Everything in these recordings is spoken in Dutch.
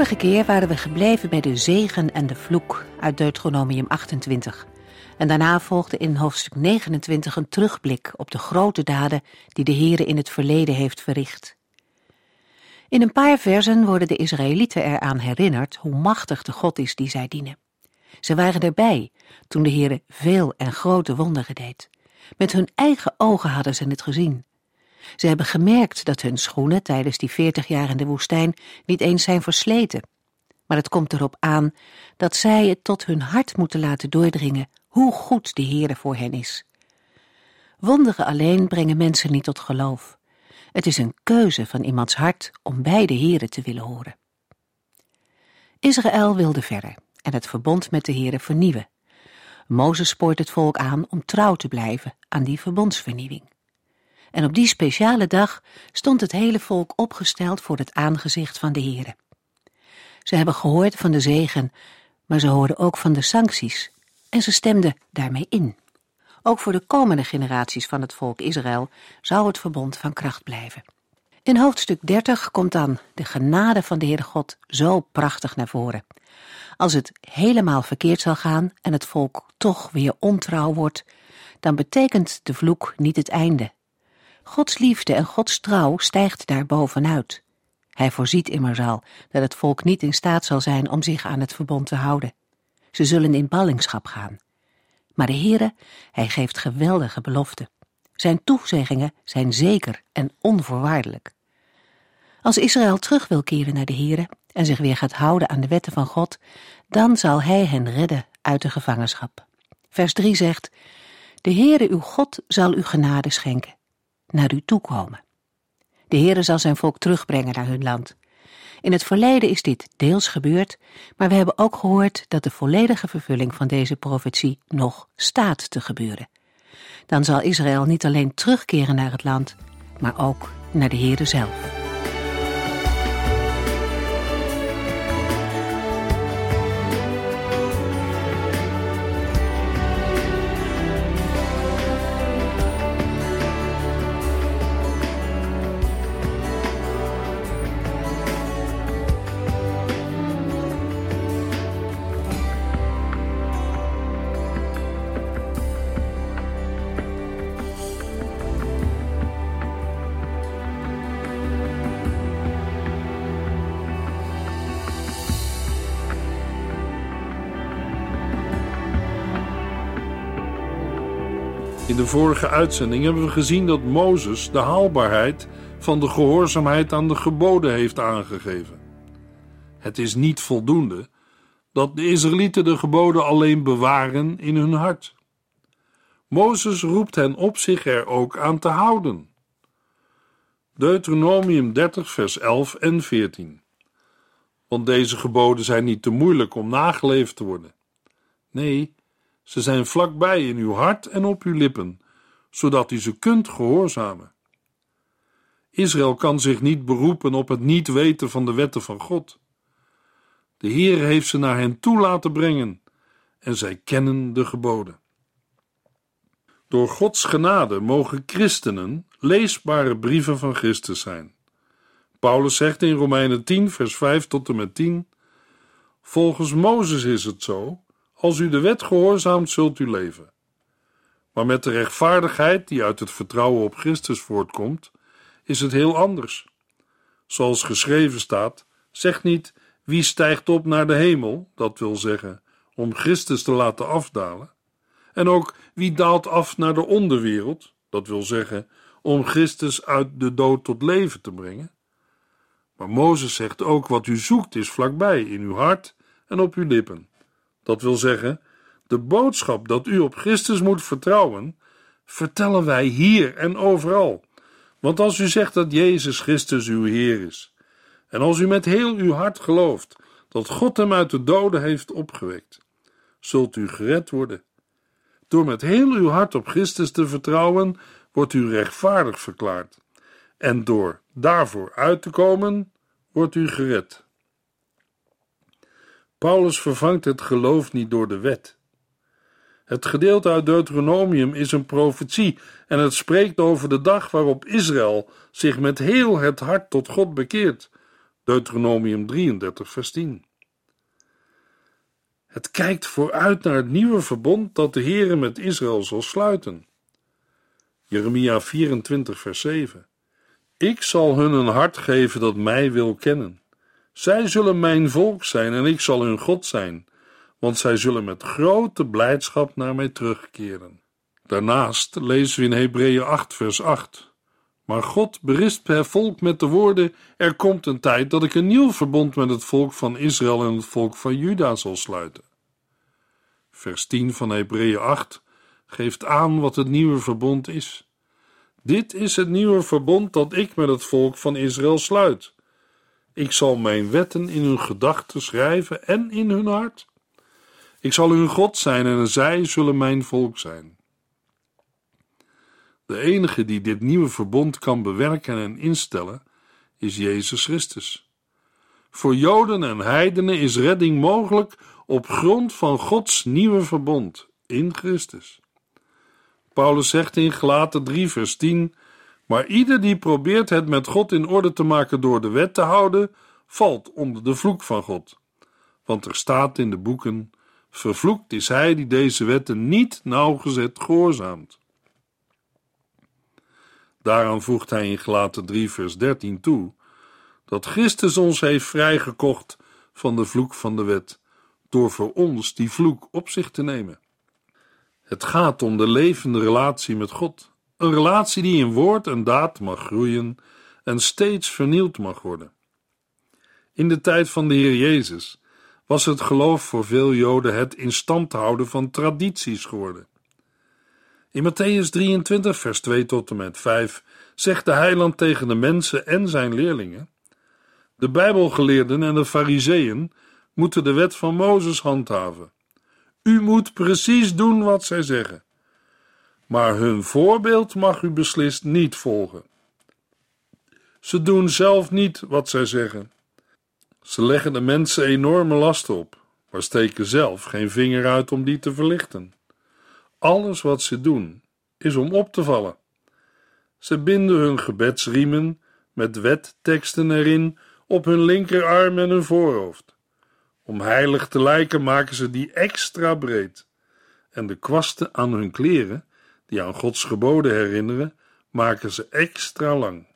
Vorige keer waren we gebleven bij de zegen en de vloek uit Deuteronomium 28. En daarna volgde in hoofdstuk 29 een terugblik op de grote daden die de Heere in het verleden heeft verricht. In een paar versen worden de Israëlieten eraan herinnerd hoe machtig de God is die zij dienen. Ze waren erbij toen de Heere veel en grote wonderen deed. Met hun eigen ogen hadden ze het gezien. Ze hebben gemerkt dat hun schoenen tijdens die veertig jaar in de woestijn niet eens zijn versleten. Maar het komt erop aan dat zij het tot hun hart moeten laten doordringen hoe goed de Heere voor hen is. Wonderen alleen brengen mensen niet tot geloof. Het is een keuze van iemands hart om bij de Heere te willen horen. Israël wilde verder en het verbond met de Heere vernieuwen. Mozes spoort het volk aan om trouw te blijven aan die verbondsvernieuwing. En op die speciale dag stond het hele volk opgesteld voor het aangezicht van de Heere. Ze hebben gehoord van de zegen, maar ze hoorden ook van de sancties en ze stemden daarmee in. Ook voor de komende generaties van het volk Israël zou het verbond van kracht blijven. In hoofdstuk 30 komt dan de genade van de Heere God zo prachtig naar voren. Als het helemaal verkeerd zal gaan en het volk toch weer ontrouw wordt, dan betekent de vloek niet het einde. Gods liefde en Gods trouw stijgt daar bovenuit. Hij voorziet immers al dat het volk niet in staat zal zijn om zich aan het verbond te houden. Ze zullen in ballingschap gaan. Maar de Heere, hij geeft geweldige beloften. Zijn toezeggingen zijn zeker en onvoorwaardelijk. Als Israël terug wil keren naar de Heere en zich weer gaat houden aan de wetten van God, dan zal hij hen redden uit de gevangenschap. Vers 3 zegt, De Heere uw God zal u genade schenken, naar u toekomen. De Heere zal zijn volk terugbrengen naar hun land. In het verleden is dit deels gebeurd, maar we hebben ook gehoord dat de volledige vervulling van deze profetie nog staat te gebeuren. Dan zal Israël niet alleen terugkeren naar het land, maar ook naar de Heere zelf. Vorige uitzending hebben we gezien dat Mozes de haalbaarheid van de gehoorzaamheid aan de geboden heeft aangegeven. Het is niet voldoende dat de Israëlieten de geboden alleen bewaren in hun hart. Mozes roept hen op zich er ook aan te houden. Deuteronomium 30, vers 11 en 14. Want deze geboden zijn niet te moeilijk om nageleefd te worden. Nee, ze zijn vlakbij in uw hart en op uw lippen, zodat u ze kunt gehoorzamen. Israël kan zich niet beroepen op het niet weten van de wetten van God. De Heer heeft ze naar hen toe laten brengen en zij kennen de geboden. Door Gods genade mogen christenen leesbare brieven van Christus zijn. Paulus zegt in Romeinen 10, vers 5 tot en met 10: Volgens Mozes is het zo als u de wet gehoorzaamt, zult u leven. Maar met de rechtvaardigheid die uit het vertrouwen op Christus voortkomt, is het heel anders. Zoals geschreven staat, zegt niet wie stijgt op naar de hemel, dat wil zeggen om Christus te laten afdalen, en ook wie daalt af naar de onderwereld, dat wil zeggen om Christus uit de dood tot leven te brengen. Maar Mozes zegt ook wat u zoekt is vlakbij in uw hart en op uw lippen. Dat wil zeggen, de boodschap dat u op Christus moet vertrouwen, vertellen wij hier en overal. Want als u zegt dat Jezus Christus uw Heer is, en als u met heel uw hart gelooft dat God hem uit de doden heeft opgewekt, zult u gered worden. Door met heel uw hart op Christus te vertrouwen, wordt u rechtvaardig verklaard. En door daarvoor uit te komen, wordt u gered. Paulus vervangt het geloof niet door de wet. Het gedeelte uit Deuteronomium is een profetie en het spreekt over de dag waarop Israël zich met heel het hart tot God bekeert. Deuteronomium 33, vers 10. Het kijkt vooruit naar het nieuwe verbond dat de Heere met Israël zal sluiten. Jeremia 24, vers 7. Ik zal hun een hart geven dat mij wil kennen. Zij zullen mijn volk zijn en ik zal hun God zijn, want zij zullen met grote blijdschap naar mij terugkeren. Daarnaast lezen we in Hebreeën 8, vers 8. Maar God berispt het volk met de woorden: Er komt een tijd dat ik een nieuw verbond met het volk van Israël en het volk van Juda zal sluiten. Vers 10 van Hebreeën 8 geeft aan wat het nieuwe verbond is. Dit is het nieuwe verbond dat ik met het volk van Israël sluit. Ik zal mijn wetten in hun gedachten schrijven en in hun hart. Ik zal hun God zijn en zij zullen mijn volk zijn. De enige die dit nieuwe verbond kan bewerken en instellen, is Jezus Christus. Voor Joden en heidenen is redding mogelijk op grond van Gods nieuwe verbond in Christus. Paulus zegt in Gelaten 3, vers 10: Maar ieder die probeert het met God in orde te maken door de wet te houden, valt onder de vloek van God. Want er staat in de boeken: Vervloekt is hij die deze wetten niet nauwgezet gehoorzaamt. Daaraan voegt hij in Gelaten 3, vers 13 toe dat Christus ons heeft vrijgekocht van de vloek van de wet, door voor ons die vloek op zich te nemen. Het gaat om de levende relatie met God, een relatie die in woord en daad mag groeien en steeds vernieuwd mag worden. In de tijd van de Heer Jezus was het geloof voor veel Joden het in stand houden van tradities geworden. In Matthäus 23, vers 2 tot en met 5 zegt de heiland tegen de mensen en zijn leerlingen: De Bijbelgeleerden en de Fariseeën moeten de wet van Mozes handhaven. U moet precies doen wat zij zeggen. Maar hun voorbeeld mag u beslist niet volgen. Ze doen zelf niet wat zij zeggen. Ze leggen de mensen enorme lasten op, maar steken zelf geen vinger uit om die te verlichten. Alles wat ze doen is om op te vallen. Ze binden hun gebedsriemen met wetteksten erin op hun linkerarm en hun voorhoofd. Om heilig te lijken maken ze die extra breed. En de kwasten aan hun kleren, die aan Gods geboden herinneren, maken ze extra lang.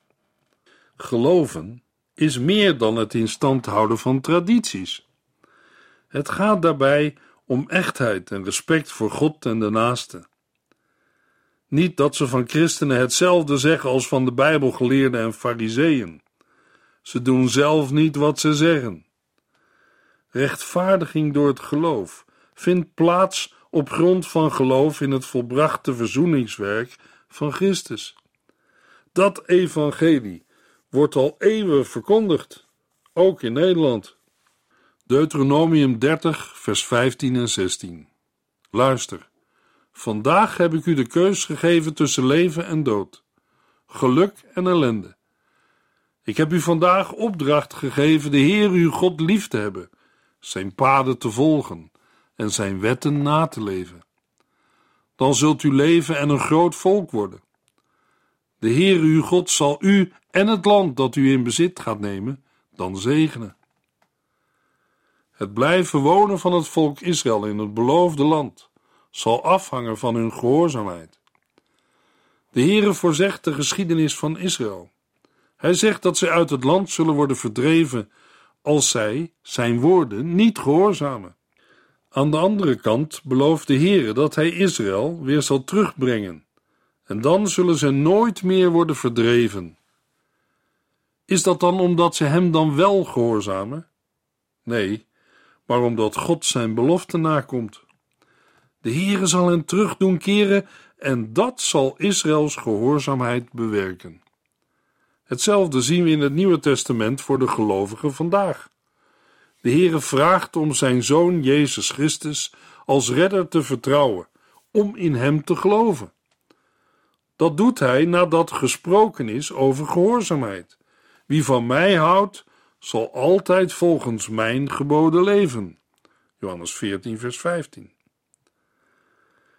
Geloven is meer dan het in stand houden van tradities. Het gaat daarbij om echtheid en respect voor God en de naaste. Niet dat ze van christenen hetzelfde zeggen als van de Bijbelgeleerden en Fariseeën. Ze doen zelf niet wat ze zeggen. Rechtvaardiging door het geloof vindt plaats op grond van geloof in het volbrachte verzoeningswerk van Christus. Dat evangelie wordt al eeuwen verkondigd, ook in Nederland. Deuteronomium 30, vers 15 en 16. Luister, vandaag heb ik u de keus gegeven tussen leven en dood, geluk en ellende. Ik heb u vandaag opdracht gegeven de Heer uw God lief te hebben zijn paden te volgen en zijn wetten na te leven. Dan zult u leven en een groot volk worden. De Heer uw God zal u en het land dat u in bezit gaat nemen, dan zegenen. Het blijven wonen van het volk Israël in het beloofde land zal afhangen van hun gehoorzaamheid. De Heere voorzegt de geschiedenis van Israël. Hij zegt dat zij uit het land zullen worden verdreven als zij zijn woorden niet gehoorzamen. Aan de andere kant belooft de Heere dat hij Israël weer zal terugbrengen, en dan zullen ze nooit meer worden verdreven. Is dat dan omdat ze hem dan wel gehoorzamen? Nee, maar omdat God zijn belofte nakomt. De Heere zal hen terug doen keren en dat zal Israëls gehoorzaamheid bewerken. Hetzelfde zien we in het Nieuwe Testament voor de gelovigen vandaag. De Heere vraagt om zijn Zoon Jezus Christus als redder te vertrouwen, om in hem te geloven. Dat doet hij nadat gesproken is over gehoorzaamheid. Wie van mij houdt, zal altijd volgens mijn geboden leven. Johannes 14, vers 15.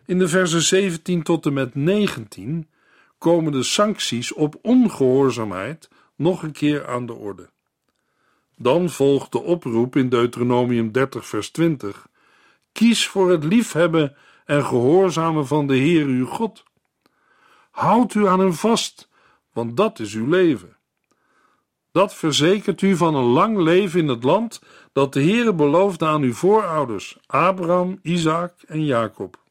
In de versen 17 tot en met 19 komen de sancties op ongehoorzaamheid nog een keer aan de orde. Dan volgt de oproep in Deuteronomium 30, vers 20: Kies voor het liefhebben en gehoorzamen van de Heer uw God. Houd u aan hem vast, want dat is uw leven. Dat verzekert u van een lang leven in het land dat de Heere beloofde aan uw voorouders, Abraham, Isaac en Jacob.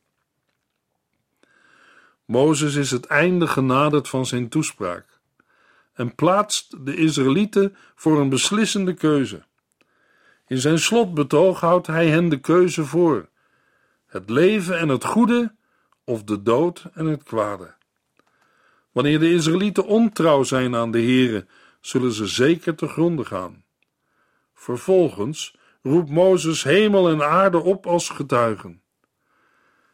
Mozes is het einde genaderd van zijn toespraak en plaatst de Israëlieten voor een beslissende keuze. In zijn slotbetoog houdt hij hen de keuze voor: het leven en het goede of de dood en het kwade. Wanneer de Israëlieten ontrouw zijn aan de Here, zullen ze zeker te gronden gaan. Vervolgens roept Mozes hemel en aarde op als getuigen.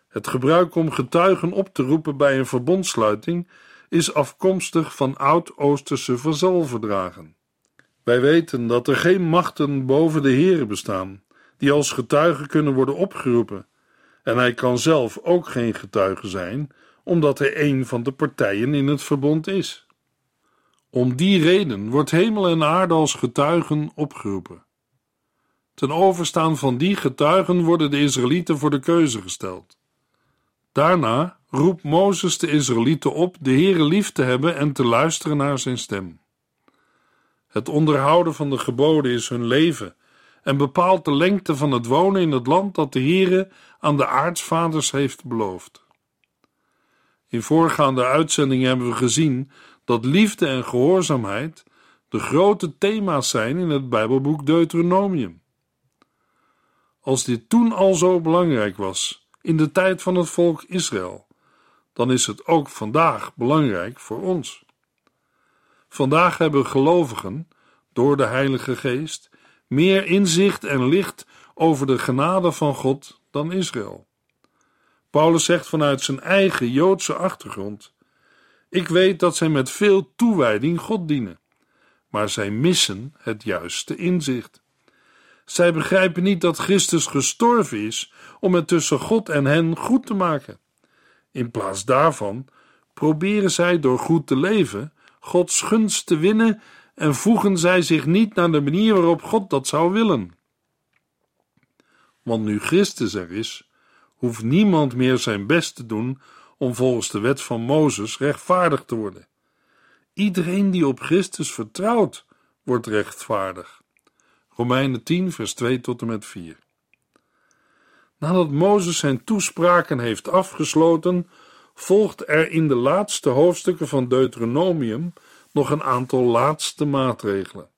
Het gebruik om getuigen op te roepen bij een verbondsluiting is afkomstig van oud-Oosterse vazalverdragen. Wij weten dat er geen machten boven de Here bestaan, die als getuigen kunnen worden opgeroepen, en hij kan zelf ook geen getuige zijn, omdat hij een van de partijen in het verbond is. Om die reden wordt hemel en aarde als getuigen opgeroepen. Ten overstaan van die getuigen worden de Israëlieten voor de keuze gesteld. Daarna roept Mozes de Israëlieten op de Heere lief te hebben en te luisteren naar zijn stem. Het onderhouden van de geboden is hun leven en bepaalt de lengte van het wonen in het land dat de Heere aan de aartsvaders heeft beloofd. In voorgaande uitzendingen hebben we gezien dat liefde en gehoorzaamheid de grote thema's zijn in het Bijbelboek Deuteronomium. Als dit toen al zo belangrijk was, in de tijd van het volk Israël, dan is het ook vandaag belangrijk voor ons. Vandaag hebben gelovigen, door de Heilige Geest, meer inzicht en licht over de genade van God dan Israël. Paulus zegt vanuit zijn eigen Joodse achtergrond: Ik weet dat zij met veel toewijding God dienen, maar zij missen het juiste inzicht. Zij begrijpen niet dat Christus gestorven is om het tussen God en hen goed te maken. In plaats daarvan proberen zij door goed te leven Gods gunst te winnen en voegen zij zich niet naar de manier waarop God dat zou willen. Want nu Christus er is, hoeft niemand meer zijn best te doen om volgens de wet van Mozes rechtvaardig te worden. Iedereen die op Christus vertrouwt, wordt rechtvaardig. Romeinen 10, vers 2 tot en met 4. Nadat Mozes zijn toespraken heeft afgesloten, volgt er in de laatste hoofdstukken van Deuteronomium nog een aantal laatste maatregelen.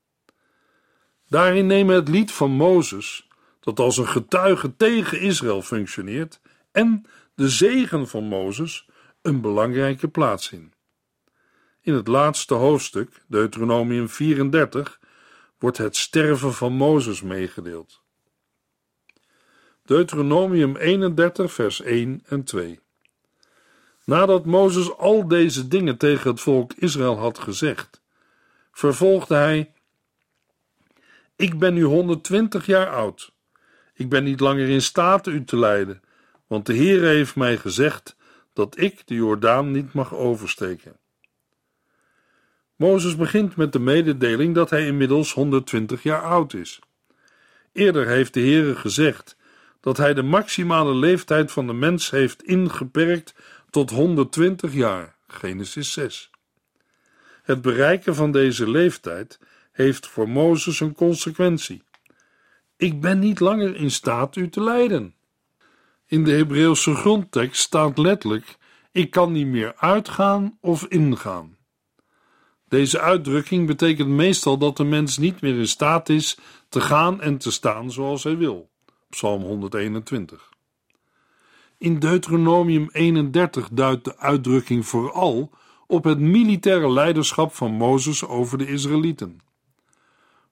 Daarin nemen het lied van Mozes, dat als een getuige tegen Israël functioneert, en de zegen van Mozes een belangrijke plaats in. In het laatste hoofdstuk, Deuteronomium 34, wordt het sterven van Mozes meegedeeld. Deuteronomium 31, vers 1 en 2. Nadat Mozes al deze dingen tegen het volk Israël had gezegd, vervolgde hij: Ik ben nu 120 jaar oud. Ik ben niet langer in staat u te leiden, want de Heer heeft mij gezegd dat ik de Jordaan niet mag oversteken. Mozes begint met de mededeling dat hij inmiddels 120 jaar oud is. Eerder heeft de Heere gezegd dat hij de maximale leeftijd van de mens heeft ingeperkt tot 120 jaar. Genesis 6. Het bereiken van deze leeftijd heeft voor Mozes een consequentie. Ik ben niet langer in staat u te leiden. In de Hebreeuwse grondtekst staat letterlijk: Ik kan niet meer uitgaan of ingaan. Deze uitdrukking betekent meestal dat de mens niet meer in staat is te gaan en te staan zoals hij wil. Psalm 121. In Deuteronomium 31 duidt de uitdrukking vooral op het militaire leiderschap van Mozes over de Israëlieten.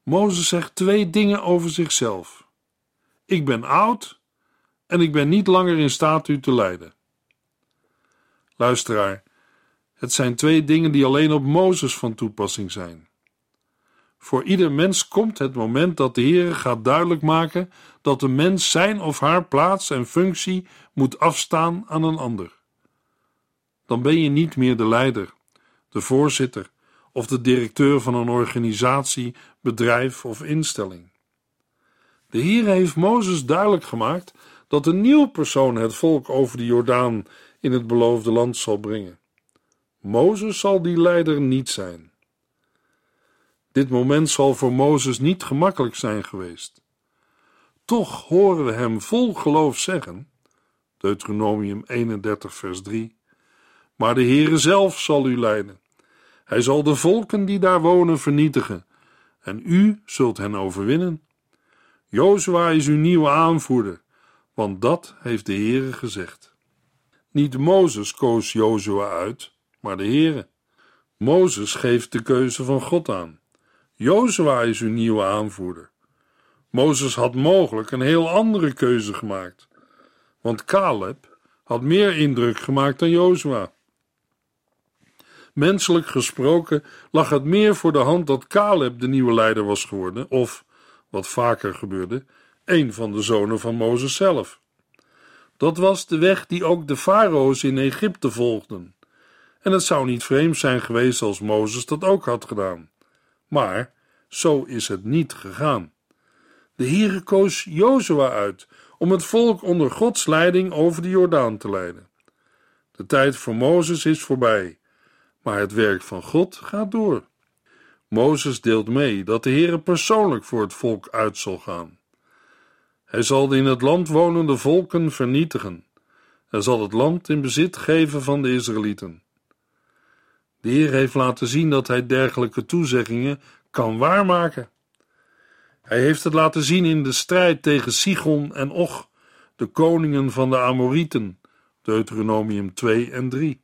Mozes zegt twee dingen over zichzelf. Ik ben oud en ik ben niet langer in staat u te leiden. Luisteraar, het zijn twee dingen die alleen op Mozes van toepassing zijn. Voor ieder mens komt het moment dat de Heer gaat duidelijk maken dat de mens zijn of haar plaats en functie moet afstaan aan een ander. Dan ben je niet meer de leider, de voorzitter of de directeur van een organisatie, bedrijf of instelling. De Heer heeft Mozes duidelijk gemaakt dat een nieuw persoon het volk over de Jordaan in het beloofde land zal brengen. Mozes zal die leider niet zijn. Dit moment zal voor Mozes niet gemakkelijk zijn geweest. Toch horen we hem vol geloof zeggen, Deuteronomium 31 vers 3, maar de Heere zelf zal u leiden. Hij zal de volken die daar wonen vernietigen, en u zult hen overwinnen. Jozua is uw nieuwe aanvoerder, want dat heeft de Heere gezegd. Niet Mozes koos Jozua uit, maar de Heere. Mozes geeft de keuze van God aan. Jozua is uw nieuwe aanvoerder. Mozes had mogelijk een heel andere keuze gemaakt, want Caleb had meer indruk gemaakt dan Jozua. Menselijk gesproken lag het meer voor de hand dat Caleb de nieuwe leider was geworden, of, wat vaker gebeurde, een van de zonen van Mozes zelf. Dat was de weg die ook de farao's in Egypte volgden. En het zou niet vreemd zijn geweest als Mozes dat ook had gedaan. Maar zo is het niet gegaan. De Heere koos Jozua uit om het volk onder Gods leiding over de Jordaan te leiden. De tijd voor Mozes is voorbij, maar het werk van God gaat door. Mozes deelt mee dat de Heere persoonlijk voor het volk uit zal gaan. Hij zal de in het land wonende volken vernietigen en zal het land in bezit geven van de Israëlieten. De Heer heeft laten zien dat hij dergelijke toezeggingen kan waarmaken. Hij heeft het laten zien in de strijd tegen Sigon en Och, de koningen van de Amorieten, Deuteronomium 2 en 3.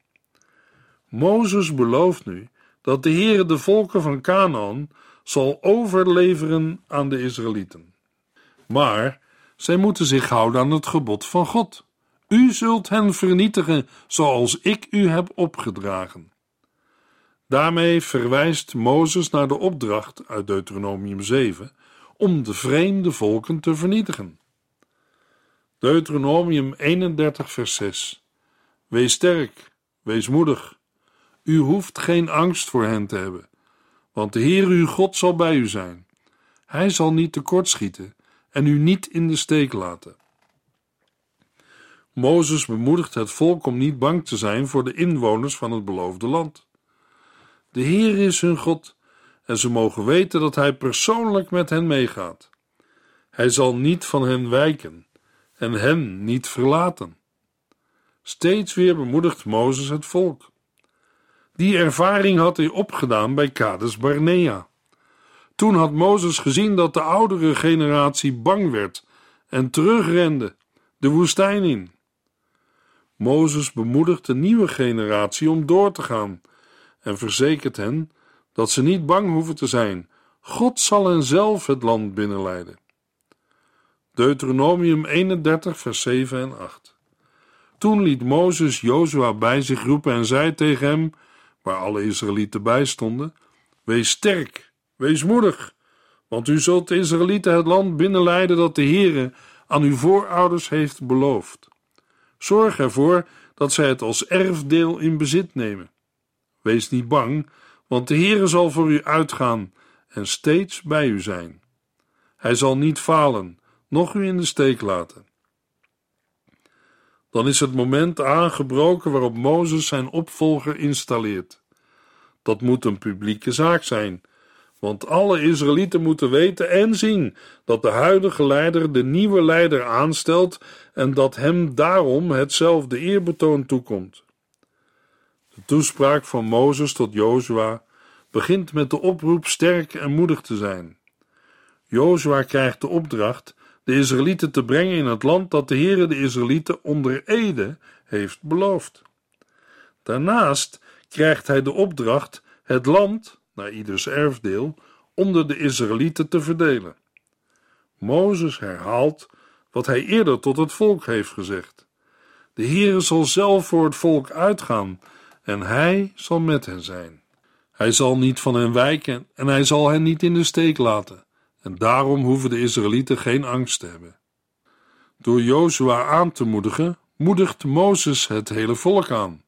Mozes belooft nu dat de Heere de volken van Canaan zal overleveren aan de Israëlieten. Maar zij moeten zich houden aan het gebod van God. U zult hen vernietigen zoals ik u heb opgedragen. Daarmee verwijst Mozes naar de opdracht uit Deuteronomium 7 om de vreemde volken te vernietigen. Deuteronomium 31, vers 6. Wees sterk, wees moedig. U hoeft geen angst voor hen te hebben, want de Heer uw God zal bij u zijn. Hij zal niet tekortschieten en u niet in de steek laten. Mozes bemoedigt het volk om niet bang te zijn voor de inwoners van het beloofde land. De Heer is hun God en ze mogen weten dat Hij persoonlijk met hen meegaat. Hij zal niet van hen wijken en hen niet verlaten. Steeds weer bemoedigt Mozes het volk. Die ervaring had hij opgedaan bij Kades Barnea. Toen had Mozes gezien dat de oudere generatie bang werd en terugrende, de woestijn in. Mozes bemoedigt de nieuwe generatie om door te gaan en verzekert hen dat ze niet bang hoeven te zijn. God zal hen zelf het land binnenleiden. Deuteronomium 31, vers 7 en 8. Toen liet Mozes Jozua bij zich roepen en zei tegen hem, waar alle Israëlieten bij stonden: Wees sterk, wees moedig, want u zult de Israëlieten het land binnenleiden dat de Heere aan uw voorouders heeft beloofd. Zorg ervoor dat zij het als erfdeel in bezit nemen. Wees niet bang, want de Heere zal voor u uitgaan en steeds bij u zijn. Hij zal niet falen, noch u in de steek laten. Dan is het moment aangebroken waarop Mozes zijn opvolger installeert. Dat moet een publieke zaak zijn, want alle Israëlieten moeten weten en zien dat de huidige leider de nieuwe leider aanstelt en dat hem daarom hetzelfde eerbetoon toekomt. De toespraak van Mozes tot Jozua begint met de oproep sterk en moedig te zijn. Jozua krijgt de opdracht de Israëlieten te brengen in het land dat de Heere de Israëlieten onder ede heeft beloofd. Daarnaast krijgt hij de opdracht het land, naar ieders erfdeel, onder de Israëlieten te verdelen. Mozes herhaalt wat hij eerder tot het volk heeft gezegd. De Heere zal zelf voor het volk uitgaan en hij zal met hen zijn. Hij zal niet van hen wijken en hij zal hen niet in de steek laten. En daarom hoeven de Israëlieten geen angst te hebben. Door Jozua aan te moedigen, moedigt Mozes het hele volk aan.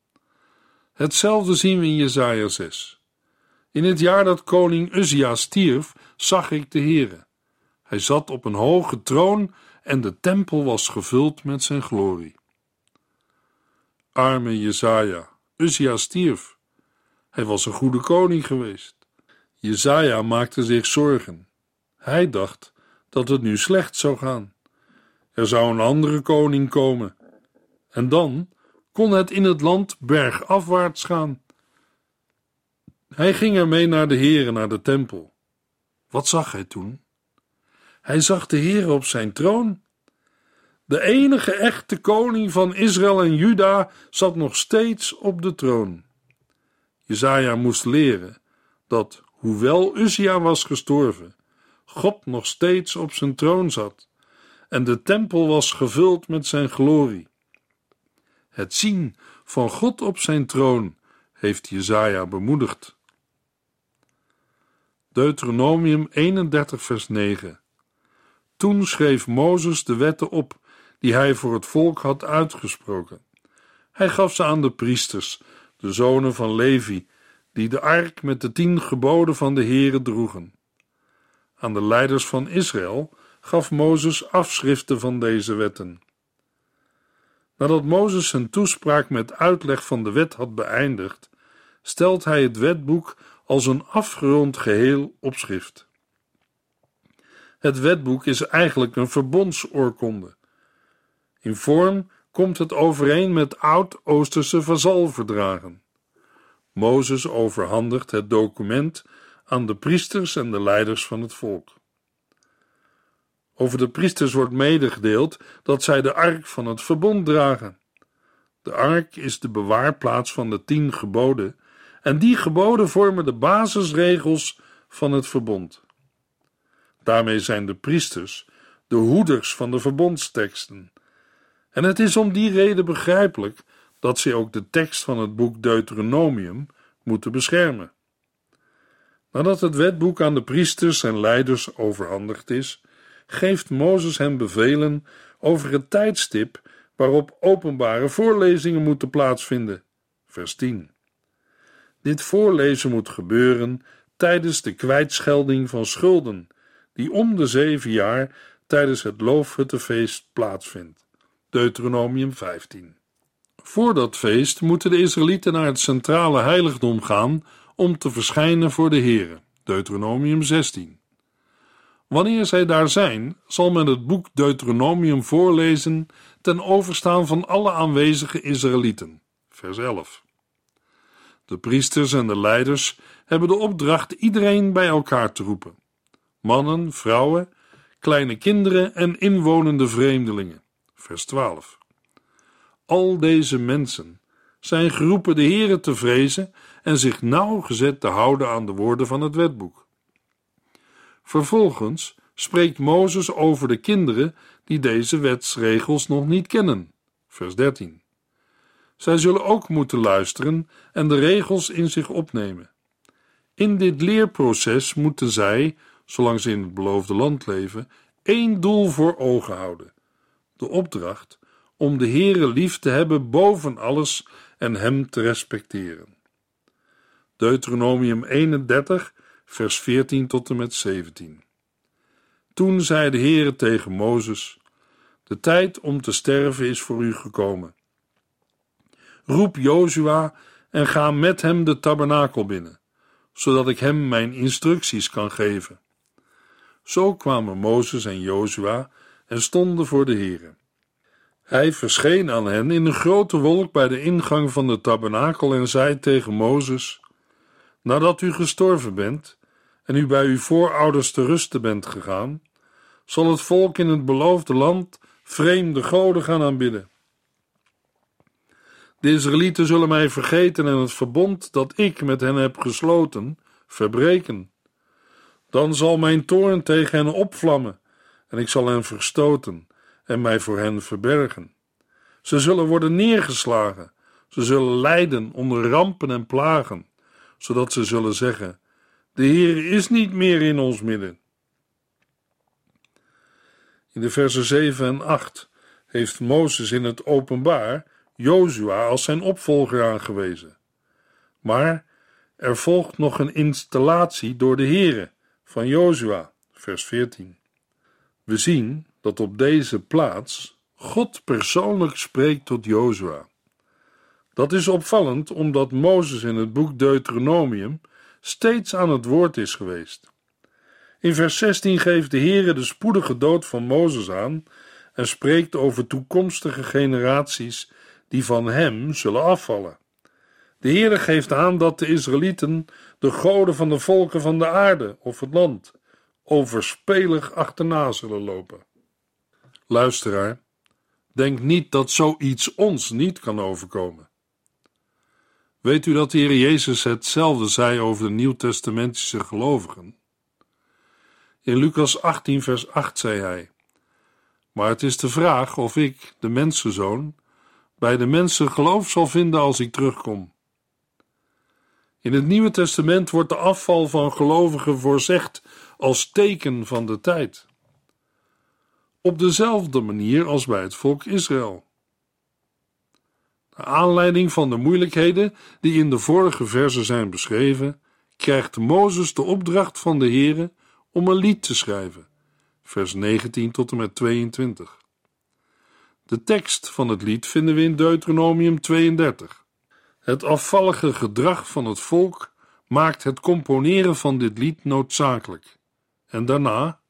Hetzelfde zien we in Jesaja 6. In het jaar dat koning Uzia stierf, zag ik de Heere. Hij zat op een hoge troon en de tempel was gevuld met zijn glorie. Arme Jesaja, Uzia stierf. Hij was een goede koning geweest. Jezaja maakte zich zorgen. Hij dacht dat het nu slecht zou gaan. Er zou een andere koning komen. En dan kon het in het land bergafwaarts gaan. Hij ging ermee naar de Heere, naar de tempel. Wat zag hij toen? Hij zag de Heere op zijn troon. De enige echte koning van Israël en Juda zat nog steeds op de troon. Jezaja moest leren dat, hoewel Uzia was gestorven, God nog steeds op zijn troon zat en de tempel was gevuld met zijn glorie. Het zien van God op zijn troon heeft Jezaja bemoedigd. Deuteronomium 31 vers 9 Toen schreef Mozes de wetten op die hij voor het volk had uitgesproken. Hij gaf ze aan de priesters de zonen van Levi, die de ark met de tien geboden van de Heere droegen. Aan de leiders van Israël gaf Mozes afschriften van deze wetten. Nadat Mozes zijn toespraak met uitleg van de wet had beëindigd, stelt hij het wetboek als een afgerond geheel op schrift. Het wetboek is eigenlijk een verbondsoorkonde. In vorm komt het overeen met oud-Oosterse vazalverdragen. Mozes overhandigt het document aan de priesters en de leiders van het volk. Over de priesters wordt medegedeeld dat zij de ark van het verbond dragen. De ark is de bewaarplaats van de tien geboden, en die geboden vormen de basisregels van het verbond. Daarmee zijn de priesters de hoeders van de verbondsteksten. En het is om die reden begrijpelijk dat ze ook de tekst van het boek Deuteronomium moeten beschermen. Nadat het wetboek aan de priesters en leiders overhandigd is, geeft Mozes hen bevelen over het tijdstip waarop openbare voorlezingen moeten plaatsvinden. Vers 10. Dit voorlezen moet gebeuren tijdens de kwijtschelding van schulden, die om de zeven jaar tijdens het loofhuttenfeest plaatsvindt. Deuteronomium 15. Voor dat feest moeten de Israëlieten naar het centrale heiligdom gaan om te verschijnen voor de Heere. Deuteronomium 16. Wanneer zij daar zijn, zal men het boek Deuteronomium voorlezen ten overstaan van alle aanwezige Israëlieten. Vers 11. De priesters en de leiders hebben de opdracht iedereen bij elkaar te roepen: mannen, vrouwen, kleine kinderen en inwonende vreemdelingen. Vers 12. Al deze mensen zijn geroepen de Heere te vrezen en zich nauwgezet te houden aan de woorden van het wetboek. Vervolgens spreekt Mozes over de kinderen die deze wetsregels nog niet kennen. Vers 13. Zij zullen ook moeten luisteren en de regels in zich opnemen. In dit leerproces moeten zij, zolang ze in het beloofde land leven, één doel voor ogen houden: de opdracht om de Heere lief te hebben boven alles en Hem te respecteren. Deuteronomium 31, vers 14 tot en met 17. Toen zei de Heere tegen Mozes: De tijd om te sterven is voor u gekomen. Roep Jozua en ga met hem de tabernakel binnen, zodat ik hem mijn instructies kan geven. Zo kwamen Mozes en Jozua en stonden voor de Heere. Hij verscheen aan hen in een grote wolk bij de ingang van de tabernakel en zei tegen Mozes: Nadat u gestorven bent en u bij uw voorouders te rusten bent gegaan, zal het volk in het beloofde land vreemde goden gaan aanbidden. De Israëlieten zullen mij vergeten en het verbond dat ik met hen heb gesloten, verbreken. Dan zal mijn toorn tegen hen opvlammen, en ik zal hen verstoten en mij voor hen verbergen. Ze zullen worden neergeslagen, ze zullen lijden onder rampen en plagen, zodat ze zullen zeggen: De Heer is niet meer in ons midden. In de versen 7 en 8 heeft Mozes in het openbaar Jozua als zijn opvolger aangewezen. Maar er volgt nog een installatie door de Heere van Jozua, vers 14. We zien dat op deze plaats God persoonlijk spreekt tot Jozua. Dat is opvallend omdat Mozes in het boek Deuteronomium steeds aan het woord is geweest. In vers 16 geeft de Heere de spoedige dood van Mozes aan en spreekt over toekomstige generaties die van hem zullen afvallen. De Heere geeft aan dat de Israëlieten de goden van de volken van de aarde of het land overspelig achterna zullen lopen. Luisteraar, denk niet dat zoiets ons niet kan overkomen. Weet u dat de Heer Jezus hetzelfde zei over de nieuwtestamentische gelovigen? In Lucas 18, vers 8 zei hij: Maar het is de vraag of ik, de mensenzoon, bij de mensen geloof zal vinden als ik terugkom. In het Nieuwe Testament wordt de afval van gelovigen voorzegd als teken van de tijd. Op dezelfde manier als bij het volk Israël. Naar aanleiding van de moeilijkheden die in de vorige versen zijn beschreven, krijgt Mozes de opdracht van de Heere om een lied te schrijven. Vers 19 tot en met 22. De tekst van het lied vinden we in Deuteronomium 32. Het afvallige gedrag van het volk maakt het componeren van dit lied noodzakelijk. En daarna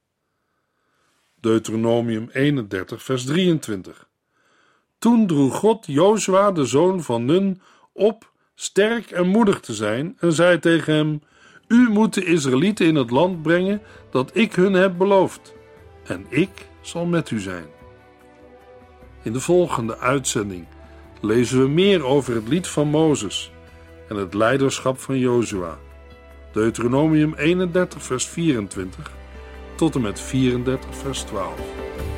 Deuteronomium 31 vers 23. Toen droeg God Jozua, de zoon van Nun, op sterk en moedig te zijn en zei tegen hem: U moet de Israëlieten in het land brengen dat ik hun heb beloofd, en ik zal met u zijn. In de volgende uitzending lezen we meer over het lied van Mozes en het leiderschap van Jozua. Deuteronomium 31, vers 24 tot en met 34, vers 12.